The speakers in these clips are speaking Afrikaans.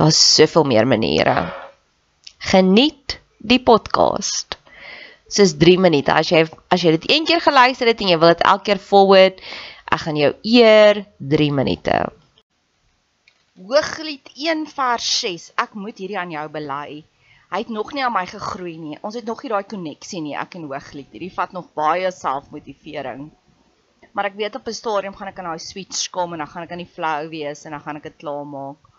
Daar's soveel meer maniere. Geniet die podcast. Dis 3 minute. As jy as jy dit een keer geluister het en jy wil dit elke keer forward, ek gaan jou eer 3 minute. Hooglied 1 vers 6. Ek moet hierdie aan jou bely. Hy het nog nie aan my gegroei nie. Ons het nog nie daai koneksie nie, ek en Hooglied. Hierdie vat nog baie selfmotivering. Maar ek weet op 'n stadium gaan ek aan daai switch kom en dan gaan ek aan die flow wees en dan gaan ek dit klaarmaak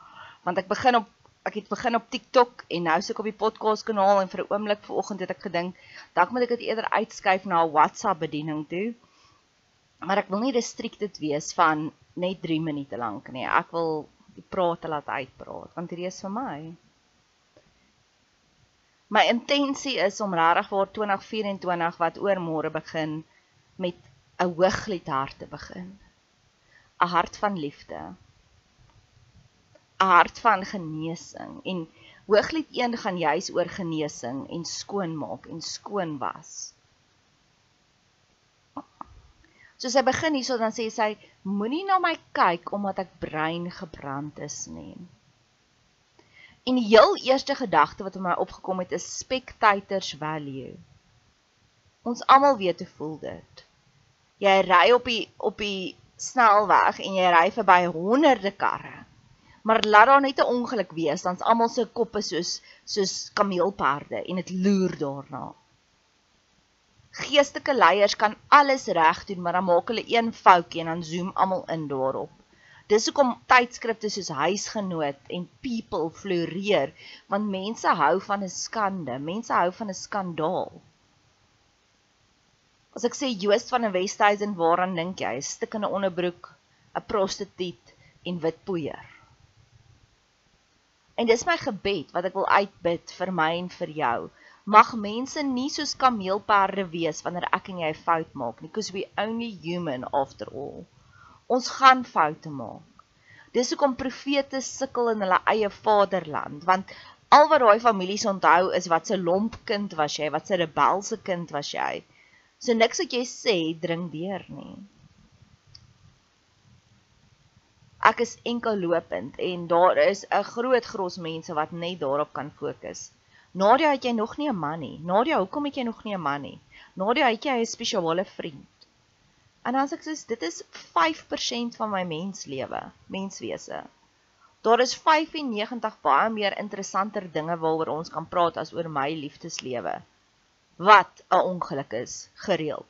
want ek begin op ek het begin op TikTok en nou sit ek op die podcast kanaal en vir 'n oomblik vanoggend het ek gedink dalk moet ek dit eerder uitskuif na 'n WhatsApp bediening toe. Maar ek wil nie restricted wees van net 3 minute lank nie. Ek wil die prate laat uitpraat want hierdie is vir my. My intensie is om regtig vir 2024 wat oor môre begin met 'n hooglied hart te begin. 'n Hart van liefde. Hart van genesing en Hooglied 1 gaan juis oor genesing en skoonmaak en skoon was. So sy begin hierso dan sê sy moenie na my kyk omdat ek brein gebrand is nie. En die heel eerste gedagte wat in my opgekom het is spectators value. Ons almal weet hoe voel dit. Jy ry op die op die snelweg en jy ry verby honderde karre maar laat daar net 'n ongeluk wees dan's almal se koppe soos soos kameelperde en dit loer daarna. Geestelike leiers kan alles reg doen, maar dan maak hulle een foutjie en dan zoom almal in daarop. Dis hoekom tydskrifte soos Huisgenoot en People floreer, want mense hou van 'n skande, mense hou van 'n skandaal. As ek sê Joost van 'n Westhuizen, waaraan dink jy? 'n Stikkende onderbroek, 'n prostituut en wit poeier. En dis my gebed wat ek wil uitbid vir my en vir jou. Mag mense nie soos kameelperde wees wanneer ek en jy fout maak nie, because we only human after all. Ons gaan foute maak. Dis hoekom profete sukkel in hulle eie vaderland, want al wat daai families onthou is wat se lomp kind was jy, wat se rebelse kind was jy. So niks wat jy sê dring deur nie. Ek is enkel lopend en daar is 'n groot gros mense wat net daarop kan fokus. Nadia het jy nog nie 'n man nie. Nadia, hoekom het jy nog nie 'n man nie? Nadia, het jy 'n spesiale vriend? En sê ek soos dit is 5% van my menslewe, menswese. Daar is 95 baie meer interessanter dinge waaroor ons kan praat as oor my liefdeslewe. Wat 'n ongeluk is, gereeld.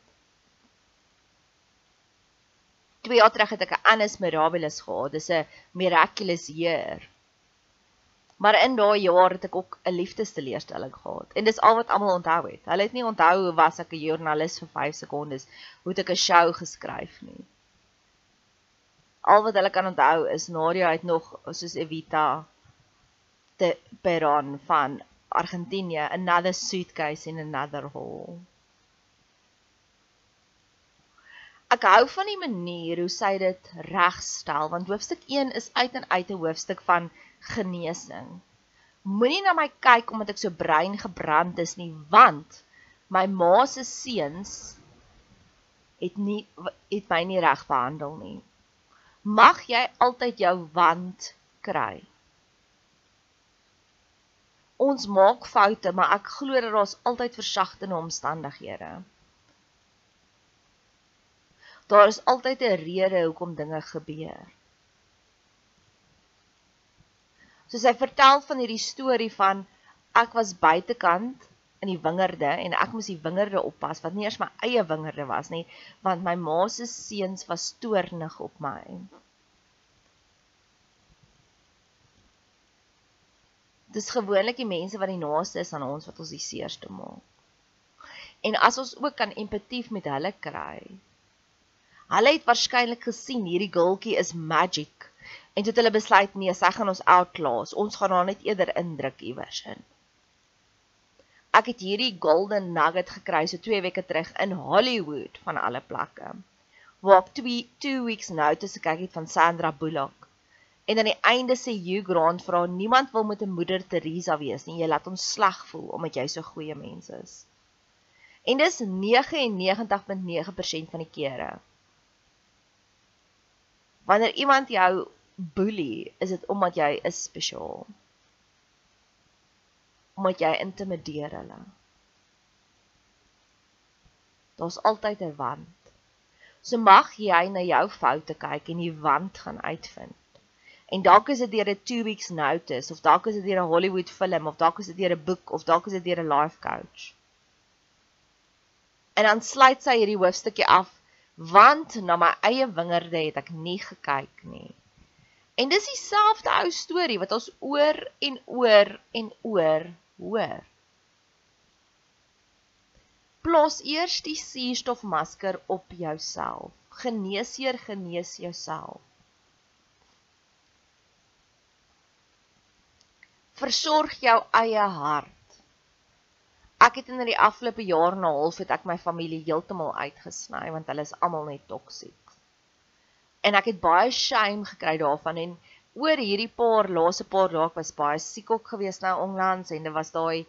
2 jaar terug het ek 'n Annus Mirabilis gehad. Dis 'n miraculous year. Maar in daai jaar het ek ook 'n liefdesteleurstelling gehad. En dis al wat almal onthou het. Hulle het nie onthou hoe was ek 'n joernalis vir 5 sekondes, hoe het ek 'n show geskryf nie. Al wat hulle kan onthou is Nadia het nog soos Evita te Peron van Argentinië, another suitcase in another hall. Ek hou van die manier hoe sy dit regstel want hoofstuk 1 is uit en uit 'n hoofstuk van genesing. Moenie na my kyk omdat ek so brein gebrand is nie want my ma se seuns het nie het my nie reg behandel nie. Mag jy altyd jou wand kry. Ons maak foute, maar ek glo dat daar's altyd versagtende omstandighede. Daar is altyd 'n rede hoekom dinge gebeur. So sy vertel van hierdie storie van ek was buitekant in die wingerde en ek moes die wingerde oppas wat nie eers my eie wingerde was nie want my ma se seuns was toornig op my. Dis gewoonlik die mense wat die naaste is aan ons wat ons die seerste maak. En as ons ook kan empatief met hulle kry, Hulle het waarskynlik gesien hierdie girltjie is magic en toe het hulle besluit nee, sy gaan ons outclass. Ons gaan haar net eerder indruk iewers in. Ek het hierdie golden nugget gekry so 2 weke terug in Hollywood van alle plekke. Waar ek 2 2 weeks notice gekyk het van Sandra Bullock. En aan die einde sê Hugh Grant vra niemand wil met 'n moeder Teresa wees nie. Jy laat ons sleg voel omdat jy so goeie mens is. En dis 99.9% van die kere. Wanneer iemand jou boelie, is dit omdat jy is spesiaal. Omdat jy intimideer hulle. Daar's altyd 'n wand. So mag jy na jou foute kyk en die wand gaan uitvind. En dalk is dit deur 'n 2 weeks notice of dalk is dit deur 'n Hollywood film of dalk is dit deur 'n boek of dalk is dit deur 'n life coach. En dan sluit sy hierdie hoofstukkie af want na my eie wingerde het ek nie gekyk nie. En dis dieselfde ou storie wat ons oor en oor en oor hoor. Plos eers die suurstofmasker op jouself. Geneesheer genees jouself. Versorg jou eie hart. Ek het in die afgelope jaar en 'n half het ek my familie heeltemal uitgesny want hulle is almal net toksiek. En ek het baie shame gekry daarvan en oor hierdie paar laaste paar dae was baie siek ook gewees nou onlangs en dit was daai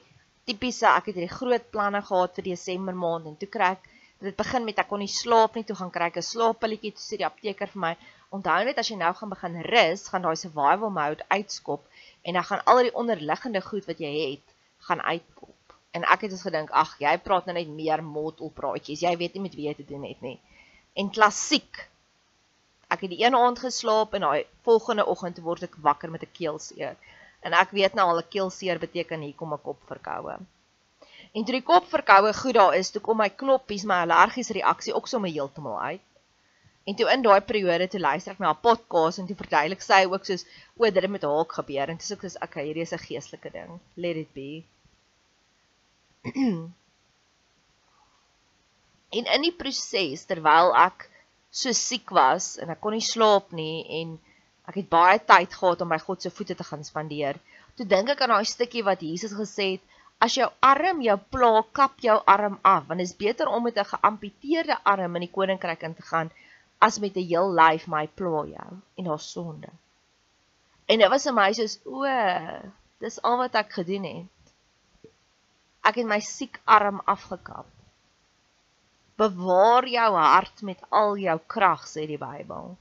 tipiese ek het hierdie groot planne gehad vir Desember maand en toe kry ek dit begin met ek kon nie slaap nie toe gaan kry ek 'n slaappilletjie toe sê die apteker vir my onthou net as jy nou gaan begin rus gaan daai survival mode uitskop en dan gaan al die onderliggende goed wat jy het gaan uitkom En ek het dus gedink, ag, jy praat nou net meer mottelpraatjies. Jy weet nie met wie jy te doen het nie. En klassiek. Ek het die een aand geslaap en daai volgende oggend word ek wakker met 'n keelseer. En ek weet nou al 'n keelseer beteken hier kom 'n kopverkoue. En toe die kopverkoue goed daar is, toe kom my knoppies, my allergiese reaksie ook sommer heeltemal uit. En toe in daai periode toe luister ek na 'n podcast en toe verduidelik sy ook soos o, dit het met haar gebeur en toe sê ek soos okay, hierdie is 'n geestelike ding. Let it be. en in die proses terwyl ek so siek was en ek kon nie slaap nie en ek het baie tyd gehad om my God se voete te gaan spandeer. Toe dink ek aan daai stukkie wat Jesus gesê het, as jou arm jou pla, kap jou arm af, want dit is beter om met 'n geamputeerde arm in die koninkryk in te gaan as met 'n heel lyf my pla jou en haar sonde. En dit was vir my soos o, dis al wat ek gedoen het. Ek het my siek arm afgekap. Bewaar jou hart met al jou krag, sê die Bybel.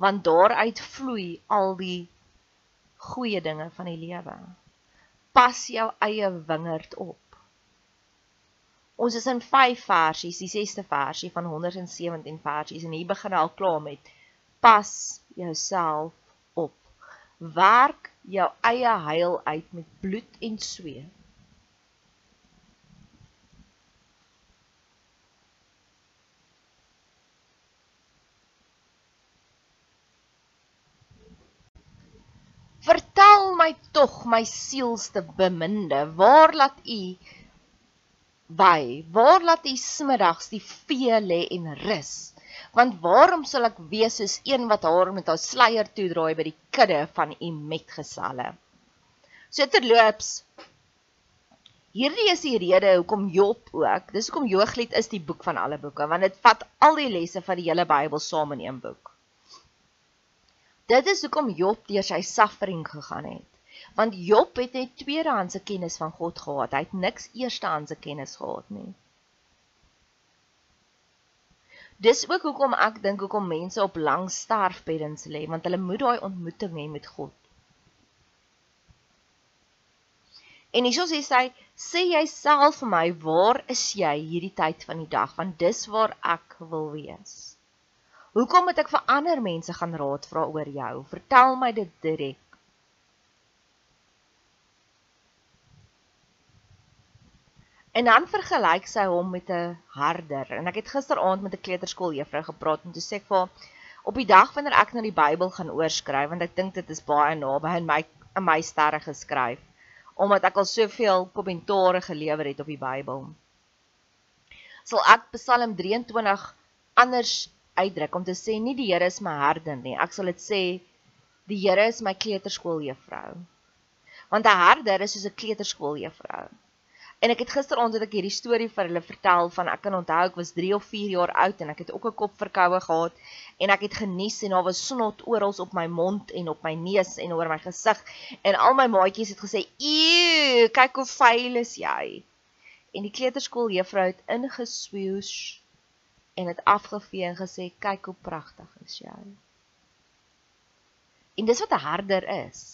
Want daaruit vloei al die goeie dinge van die lewe. Pas jou eie wingerd op. Ons is in 5 versies, die 6ste versie van 117 versies en hier begin al klaar met pas jouself op. Werk jou eie heil uit met bloed en sweet. Vertel my tog my sielste beminde, waar laat u by waar laat u smiddags die vee lê en rus? Want waarom sal ek wees soos een wat haar met haar sluier toedraai by die kudde van u metgeselle? So terloops hierdie is die rede hoekom Job ook dis hoekom Jooglied is die boek van alle boeke want dit vat al die lesse van die hele Bybel saam in een boek dit is hoekom Job deur sy suffering gegaan het want Job het net tweedehandse kennis van God gehad. Hy het niks eerstehandse kennis gehad nie. Dis ook hoekom ek dink hoekom mense op lang sterfbeddens lê, want hulle moet daai ontmoeting hê met God. En hieso sê hy, sê jy self vir my, waar is jy hierdie tyd van die dag, want dis waar ek wil wees. Hoekom moet ek vir ander mense gaan raad vra oor jou? Vertel my dit direk. En dan vergelyk sy hom met 'n herder. En ek het gisteraand met 'n kleuterskooljuffrou gepraat en toe sê ek vir haar op die dag wanneer ek na die Bybel gaan oorskryf want ek dink dit is baie naby aan my in my sterre geskryf omdat ek al soveel kommentare gelewer het op die Bybel. Sal ek Psalm 23 anders uitdruk om te sê nie die Here is my herder nie. Ek sal dit sê die Here is my kleuterskooljuffrou. Want 'n herder is soos 'n kleuterskooljuffrou. En ek het gisteraand het ek hierdie storie vir hulle vertel van ek kan onthou ek was 3 of 4 jaar oud en ek het ook 'n kopverkoue gehad en ek het genies en daar was snot oral op my mond en op my neus en oor my gesig en al my maatjies het gesê eeu kyk hoe vuil is jy en die kleuterskool juffrou het ingeswoes en het afgevee en gesê kyk hoe pragtig is jy en dis wat 'n herder is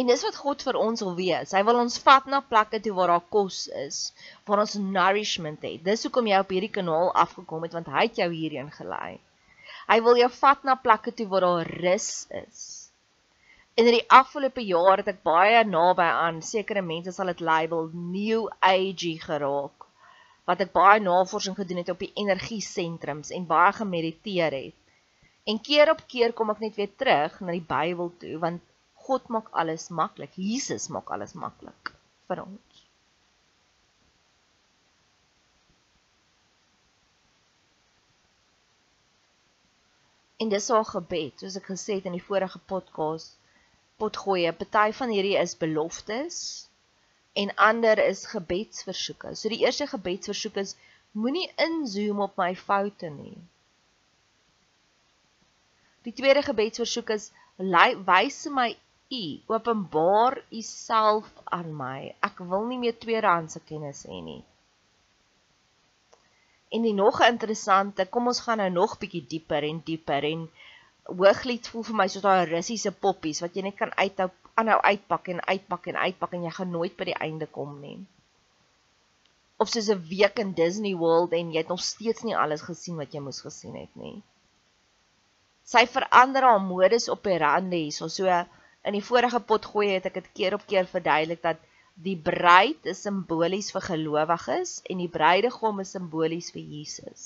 En dis wat God vir ons wil wees. Hy wil ons vat na plekke toe waar daar kos is, waar ons nourishment het. Dis hoekom jy op hierdie kanaal afgekom het want hy het jou hierheen gelei. Hy wil jou vat na plekke toe waar daar rus is. En in die afgelope jaar het ek baie naby aan sekere mense sal dit label new age geraak. Wat ek baie navorsing gedoen het op die energie sentrums en baie gemediteer het. En keer op keer kom ek net weer terug na die Bybel toe want God maak alles maklik. Jesus maak alles maklik vir ons. En dis haar gebed, soos ek gesê het in die vorige podcast, potgoeie, party van hierdie is beloftes en ander is gebedsversoeke. So die eerste gebedsversoek is moenie inzoom op my foute nie. Die tweede gebedsversoek is wys my U openbaar U self aan my. Ek wil nie meer tweedehandse kennis hê nie. En die nog interessante, kom ons gaan nou nog bietjie dieper en dieper en Hooglied voel vir my soos daai Russiese poppies wat jy net kan uithou, aanhou uitpak en uitpak en uitpak en jy gaan nooit by die einde kom nie. Of soos 'n week in Disney World en jy het nog steeds nie alles gesien wat jy moes gesien het nie. Sy verander haar modus operandi hierso so, In die vorige pot gooi het ek dit keer op keer verduidelik dat die bruid is simbolies vir gelowiges en die bruidegom is simbolies vir Jesus.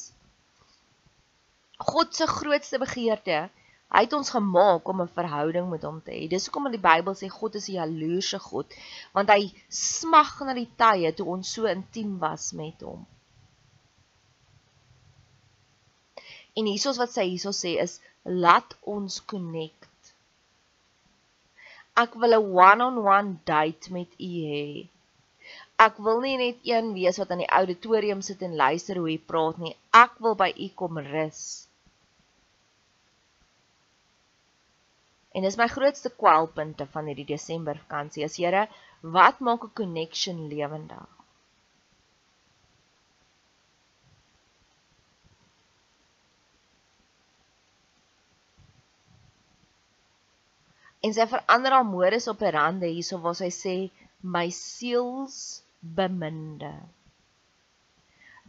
God se grootste begeerte, hy het ons gemaak om 'n verhouding met hom te hê. Dis hoekom in die Bybel sê God is 'n jaloerse God, want hy smag na die tye toe ons so intiem was met hom. En hiersoos wat sy hierso sê is laat ons connect Ek wil 'n one-on-one date met u hê. Ek wil nie net een wees wat aan die auditorium sit en luister hoe u praat nie. Ek wil by u kom rus. En dis my grootste kwelpunte van hierdie Desember vakansie. As Here, wat maak 'n connection lewendig? En sy verander haar modus op 'n rande hierso waar sy sê my siels beminde.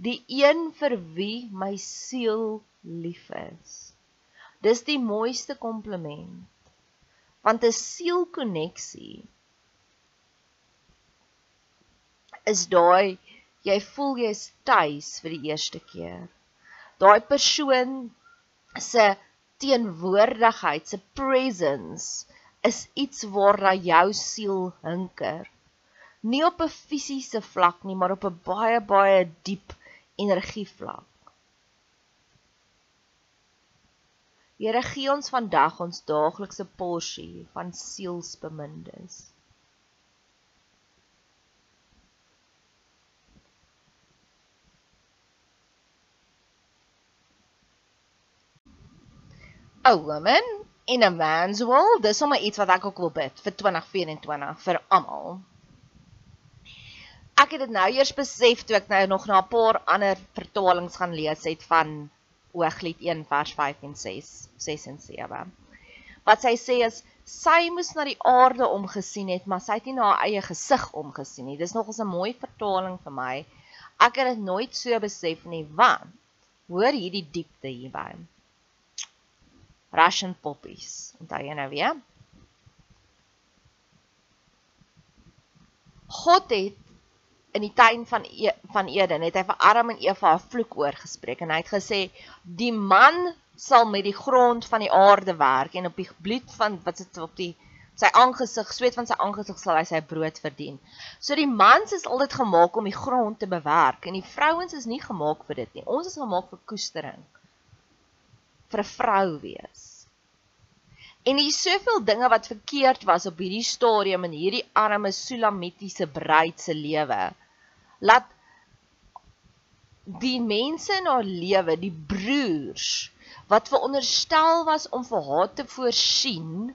Die een vir wie my siel lief is. Dis die mooiste kompliment. Want 'n sielkonneksie is daai jy voel jy's tuis vir die eerste keer. Daai persoon se teenwoordigheid, se presence is iets waarna jou siel hinker. Nie op 'n fisiese vlak nie, maar op 'n baie baie diep energievlak. Here gee ons vandag ons daaglikse porsie van sielsbemindes. A woman in a man's world, dis sommer iets wat ek ook wil bid vir 2024 vir almal. Ek het dit nou eers besef toe ek nou nog na 'n paar ander vertalings gaan lees het van Hooglied 1 vers 5 en 6, 6 en 7. Wat sy sê is sy moes na die aarde omgesien het, maar sy het nie na haar eie gesig omgesien nie. Dis nogals 'n mooi vertaling vir my. Ek het dit nooit so besef nie, want hoor hierdie diepte hierby. Russian poppies. Onthou jy nou weer? God het in die tuin van e van Eden het hy vir Adam en Eva 'n vloek oorgespreek en hy het gesê die man sal met die grond van die aarde werk en op die bloed van wat sit op die sy aangesig, sweet van sy aangesig sal hy sy brood verdien. So die mans is altyd gemaak om die grond te bewerk en die vrouens is nie gemaak vir dit nie. Ons is gemaak vir koestering vir 'n vrou wees. En hier is soveel dinge wat verkeerd was op hierdie stadium in hierdie arme Sulamitiese bruid se lewe. Laat die mense in haar lewe, die broers wat veronderstel was om vir haar te voorsien,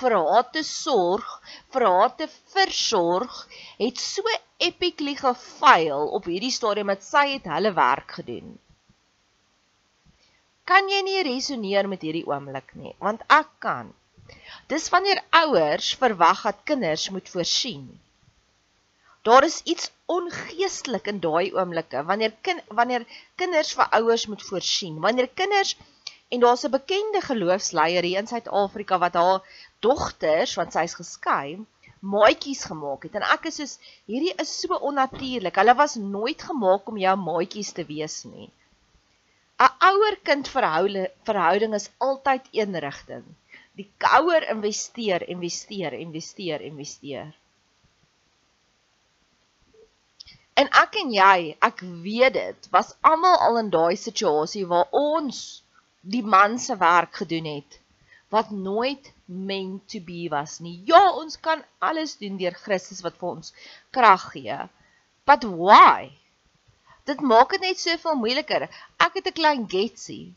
vir haar te sorg, vir haar te versorg, het so epically gefaal op hierdie stadium dat sy het hulle werk gedoen kan jy nie resoneer met hierdie oomblik nie, want ek kan. Dis wanneer ouers verwag dat kinders moet voorsien. Daar is iets ongeestelik in daai oomblikke wanneer kind wanneer kinders vir ouers moet voorsien. Wanneer kinders en daar's 'n bekende geloofsleier hier in Suid-Afrika wat haar dogters, want sy's geskei, maatjies gemaak het. En ek is soos hierdie is so onnatuurlik. Hulle was nooit gemaak om jou maatjies te wees nie. 'n ouer-kind verhouding is altyd een rigting. Die ouer investeer, investeer, investeer, investeer. En ek en jy, ek weet dit, was almal al in daai situasie waar ons die man se werk gedoen het wat nooit meant to be was nie. Ja, ons kan alles doen deur Christus wat vir ons krag gee. But why? Dit maak dit net soveel moeiliker. Ek het 'n klein getsie.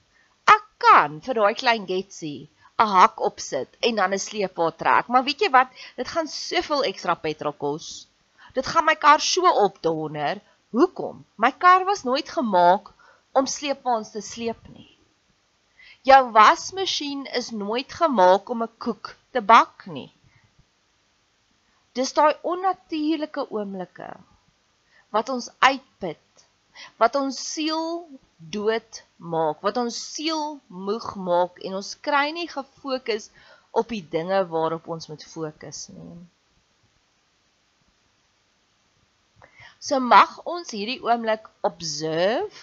Ek kan vir daai klein getsie 'n hak opsit en dan 'n sleepwa trek. Maar weet jy wat? Dit gaan soveel ekstra petrol kos. Dit gaan my kar so opdonder. Hoekom? My kar was nooit gemaak om sleepwaens te sleep nie. Jou wasmasjien is nooit gemaak om 'n koek te bak nie. Dis daai onnatuurlike oomblikke wat ons uitput wat ons siel dood maak, wat ons siel moeg maak en ons kry nie gefokus op die dinge waarop ons moet fokus nie. So mag ons hierdie oomblik observe.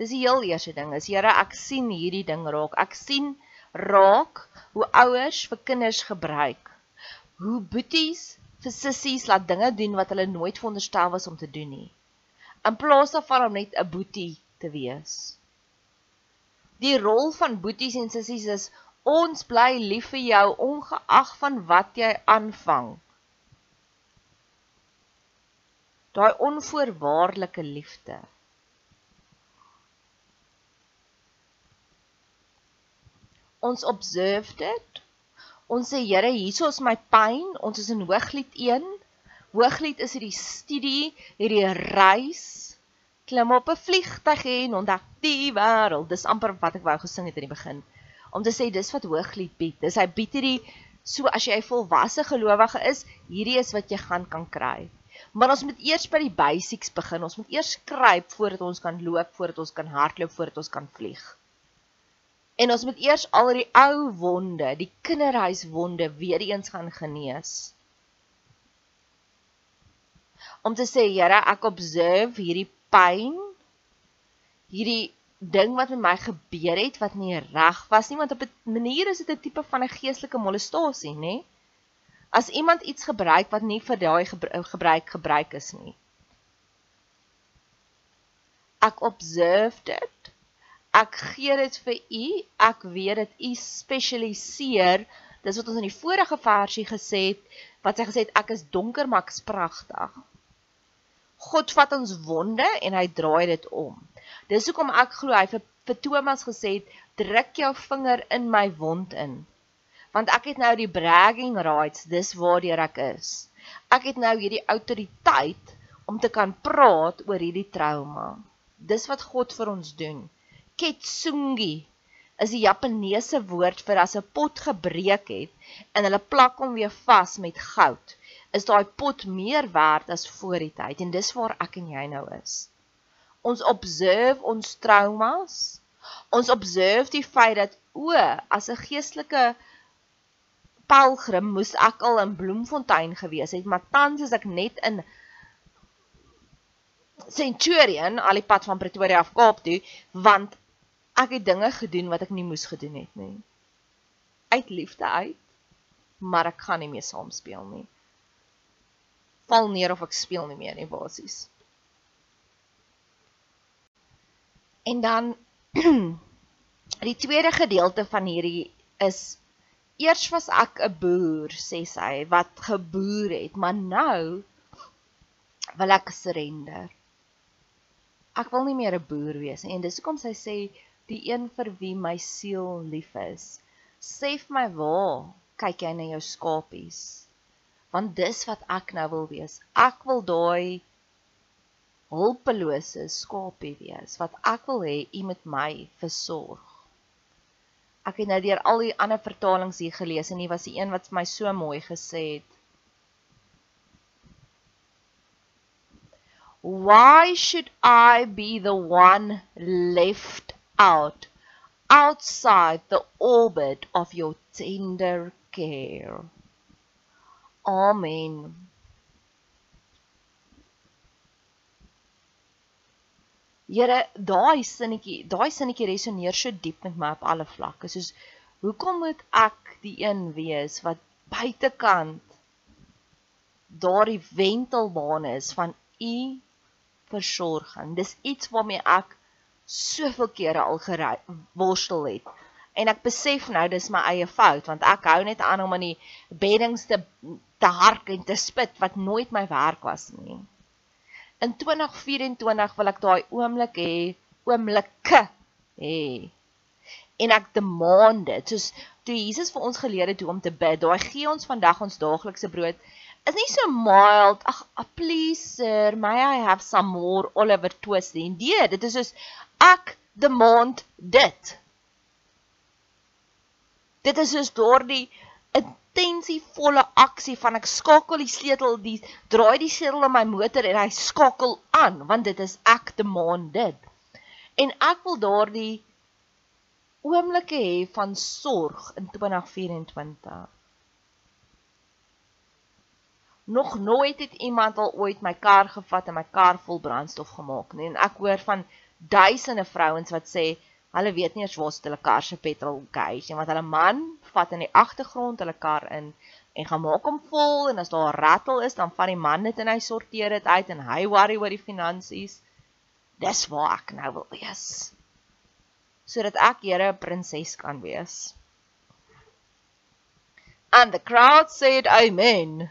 Dis die heel eerste ding. Is Here, ek sien hierdie ding raak. Ek sien raak hoe ouers vir kinders gebruik. Hoe boeties vir sissies laat dinge doen wat hulle nooit veronderstel was om te doen nie in plaas daarvan om net 'n boetie te wees. Die rol van boeties en sissies is ons bly lief vir jou ongeag van wat jy aanvang. Daai onvoorwaardelike liefde. Ons observe dit. Ons sê Here, hierso is my pyn. Ons is in Hooglied 1. Hooglied is hierdie studie, hierdie reis. Klim op 'n vliegtyg en ontdek die wêreld. Dis amper wat ek wou gesing het in die begin. Om te sê dis wat Hooglied bied. Dis hy bied hierdie so as jy 'n volwasse gelowige is, hierdie is wat jy gaan kan kry. Maar ons moet eers by die basics begin. Ons moet eers skryp voordat ons kan loop, voordat ons kan hardloop, voordat ons kan vlieg. En ons moet eers al die ou wonde, die kinderhuiswonde weer eens gaan genees. Om te sê, Here, ek observe hierdie pyn, hierdie ding wat met my gebeur het wat nie reg was nie, want op 'n manier is dit 'n tipe van 'n geestelike molestasie, nê? As iemand iets gebruik wat nie vir daai gebruik gebruik is nie. Ek observe dit. Ek gee dit vir u. Ek weet dit u spesialiseer. Dis wat ons in die vorige versie gesê het wat sy gesê het ek is donker maar ek's pragtig. God vat ons wonde en hy draai dit om. Dis hoekom ek glo hy vir, vir Thomas gesê het druk jou vinger in my wond in want ek het nou die bragging rights, dis waardeur ek is. Ek het nou hierdie autoriteit om te kan praat oor hierdie trauma. Dis wat God vir ons doen. Ketsungi is die Japaneese woord vir as 'n pot gebreek het en hulle plak hom weer vas met goud. Is daai pot meer werd as voor die tyd en dis waar ek en jy nou is. Ons observe ons traumas. Ons observe die feit dat o, as 'n geestelike pelgrim moes ek al in Bloemfontein gewees het, maar tans is ek net in Centurion, al die pad van Pretoria af Kaap toe, want ek het dinge gedoen wat ek nie moes gedoen het nie. Uit liefde uit, maar ek gaan nie meer saam speel nie. Val neer of ek speel nie meer nie basies. En dan die tweede gedeelte van hierdie is Eers was ek 'n boer, sê sy, wat geboer het, maar nou wil ek surrender. Ek wil nie meer 'n boer wees nie. En dis hoekom sy sê die een vir wie my siel lief is, sê vir my waar kyk jy na jou skapies? Want dis wat ek nou wil wees. Ek wil daai hulpelose skapie wees wat ek wil hê u met my versorg ek het nou deur al die ander vertalings hier gelees en hier was die een wat my so mooi gesê het. Why should I be the one left out outside the orbit of your tender care? Amen. Here, daai sinnetjie, daai sinnetjie resoneer so diep met my op alle vlakke. Soos hoekom moet ek die een wees wat buitekant daardie wentelbaan is van u versorging. Dis iets waarmee ek soveel kere al geworstel het. En ek besef nou dis my eie fout want ek hou net aan om aan die beddings te te hark en te spit wat nooit my werk was nie. In 2024 wil ek daai oomblik hê, oomblikke hê. En ek demand dit, soos toe Jesus vir ons geleer het hoe om te bid, daai gee ons vandag ons daaglikse brood, is nie so mild, ag, ah, please sir, may I have some more Oliver Twist nie. Nee, dit is soos ek demand dit. Dit is soos daardie intensievolle aksie van ek skakel die sleutel die draai die sleutel in my motor en hy skakel aan want dit is ek te maan dit. En ek wil daardie oomblikke hê van sorg in 2024 nog nooit het iemand al ooit my kar gevat en my kar vol brandstof gemaak nie. En ek hoor van duisende vrouens wat sê Hulle weet nie eers waar sit hulle kar se petrol gauge nie, want hulle man vat in die agtergrond hulle kar in en gaan maak hom vol en as daar 'n rattle is, dan vat die man dit en hy sorteer dit uit en hy worry oor die finansies. Dis waar ek nou wil wees. Sodat ek Here 'n prinses kan wees. And the crowd said amen.